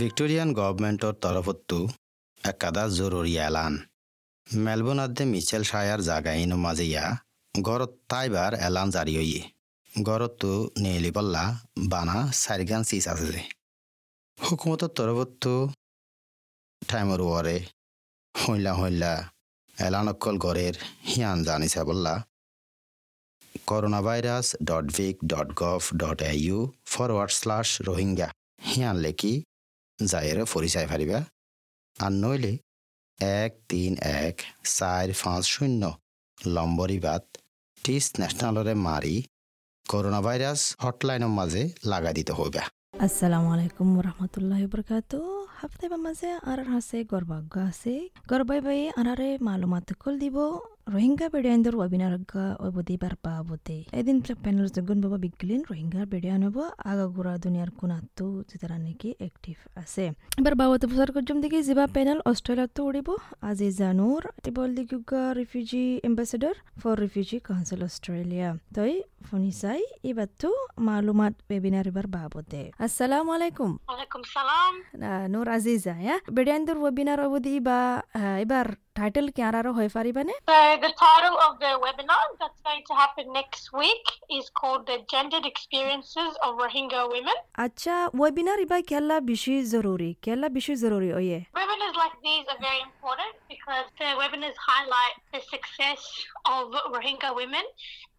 Victorian গভর্নমেণ্টৰ তৰফতো একাদা জৰুৰী এলান। মেলবোৰ্ণতে Michelle জাগা জাগাইনো মাজিয়া ঘৰত তাইবাৰ এলান জাৰি হৈ গৰতো নেলি পল্লা বানা চাৰিগান চিজ আছে হুকুমতৰ তৰফতো টাইমৰ ৱৰে হৈলা হৈলা এলান অকল গড়ের হিয়ান জানিছে বল্লা। Coronavirus dot vic dot gov dot A U forward slash Rohingya হিয়ান লেখি যায়েরে পরিচয় ফারিবা আর নইলে এক, তিন, এক, চার, পাঁচ, শূন্য লম্বরি বাদ টিস ন্যাশনালরে মারি করোনা ভাইরাস হটলাইনের মাঝে লাগাই দিতে হইবা। আসসালামু আলাইকুম রহমতুল্লাহ বরকাত হাফতে মাঝে আর হাসে গর্বাগ্য আছে। গর্বাই বাই আনারে মালুমাত কল দিব। ৰোহিংগা বেডিয়ানৰ ৱাবিনাৰ বাৰপা আৱতে এদিন পেনেল জগন বাবা বিগলিন ৰোহিংগা বেডিয়ান হ'ব আগা গুৰা দুনিয়াৰ কোনাতো যেতিয়া নেকি এক্টিভ আছে এবাৰ বাবতে বছৰ কৰ্জম দেখি যিবা পেনেল অষ্ট্ৰেলিয়াতো উৰিব আজি জানুৰ টিবল দি কুকা refugee ambassador for refugee council Australia তই শুনিছাই এবারতো মালুমাত ওয়েবিনার এবার বাবতে আসসালামু আলাইকুম Alaikum salam. নূর আজিজা হ্যাঁ বেড়িয়ানদের ওয়েবিনার অবধি বা এবার টাইটেল কি আর হয়ে পারিবানে So the title of the webinar that's going to happen next week is called the Gendered Experiences of Rohingya Women. আচ্ছা ওয়েবিনার ইবা কেলা বেশি জরুরি কেলা বেশি জরুরি ওয়ে Webinars like these are very important because the webinars highlight the success of Rohingya women,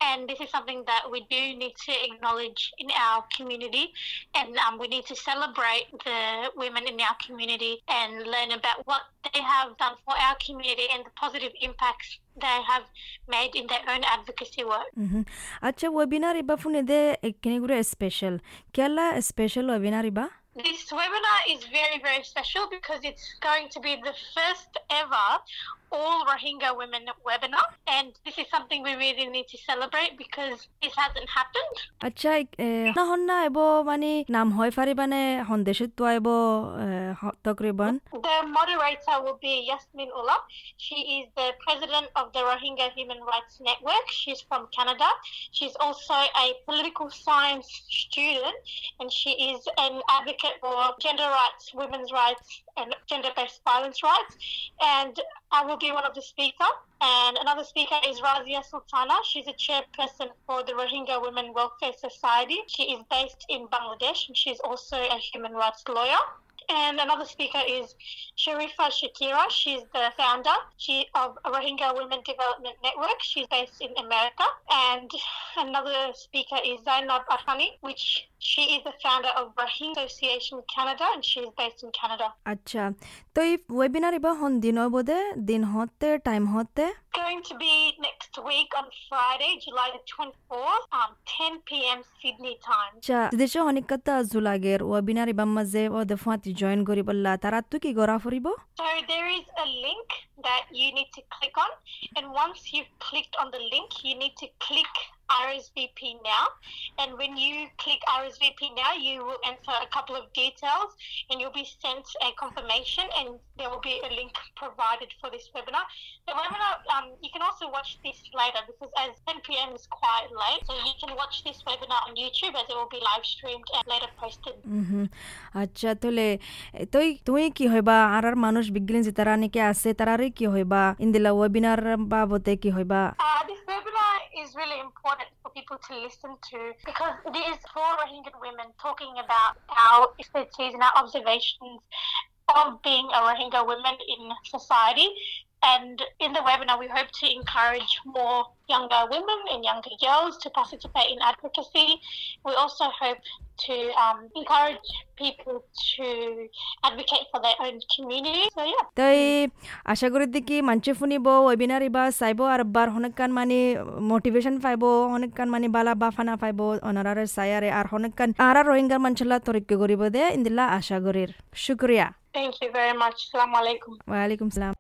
and this is something that we do need to acknowledge in our community, and um, we need to celebrate the women in our community and learn about what they have done for our community and the positive impacts they have made in their own advocacy work. Mm-hmm. Acha webinar iba funede eh, special. Kela special webinar iba? This webinar is very, very special because it's going to be the first ever all Rohingya women webinar. And this is something we really need to celebrate because this hasn't happened. আচ্ছা না হন না এব মানে নাম হয় পারিবানে সন্দেশত তো এব তকরিবান The moderator will be Yasmin Ullah. She is the president of the Rohingya Human Rights Network. She's from Canada. She's also a political science student and she is an advocate for gender rights, women's rights, and gender based violence rights. And I will be one of the speakers. And another speaker is Razia Sultana. She's a chairperson for the Rohingya Women Welfare Society. She is based in Bangladesh and she's also a human rights lawyer. And another speaker is Sharifa Shakira. She's the founder she, of Rohingya Women Development Network. She's based in America. And another speaker is Zainab Ahani, which she is the founder of Rohingya Association Canada, and she is based in Canada. আচ্ছা তো এই webinar ইবা হন দিন বোধে দিন হতে time হতে Going to be next week on Friday, July the 24th, um, 10 p.m. Sydney time. আচ্ছা দেশে অনেক কথা জুলাগের ওয়েবিনার ইবা মাঝে ও দফাতি জয়েন করি বললা তারা তো কি গড়া ফুরিব So there is a link that you need to click on, and once you've clicked on the link, you need to click RSVP now. And when you click RSVP now, you will enter a couple of details, and you'll be sent a confirmation, and there will be a link provided for this webinar. The webinar, um, you can also watch this later because as 10 p.m. is quite late, so you can watch this webinar on YouTube as it will be live streamed and later posted. হুম আচ্ছা তাহলে তুই তুই কি হইবা আর আর মানুষ বিজ্ঞান যে তারা নাকি আছে তারারে কি হইবা ইন্দিলা ওয়েবিনার বাবতে কি হইবা Uh, this webinar really important for people to listen to because it is for Rohingya women talking about our expertise and our observations of being a Rohingya woman in society. And in the webinar, we hope to encourage more younger women and younger girls to participate in advocacy. We also hope to um, encourage people to advocate for their own community. So, yeah. They Ashaguriddiki Manchifunibo, Webinariba, Saibo, Arbar, Honakan Mani, Motivation Fibo, Honakan Mani Bala, Bafana Fibo, Honorara Sayare, Ar Honakan, Ara Rohingya Manchala Torikuguribode, Indila Ashagurir. Shukriya. Thank you very much. Assalamu alaikum. Wa alaikum salam.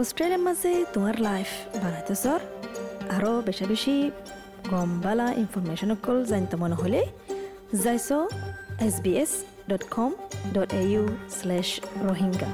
অস্ট্রেলিয়ার মাঝে তোমার life বানাইতে সর আরও বেশি বেশি গম বালা information অকল জানতে মনে হলে যাইছ S B S dot com dot A U slash Rohingya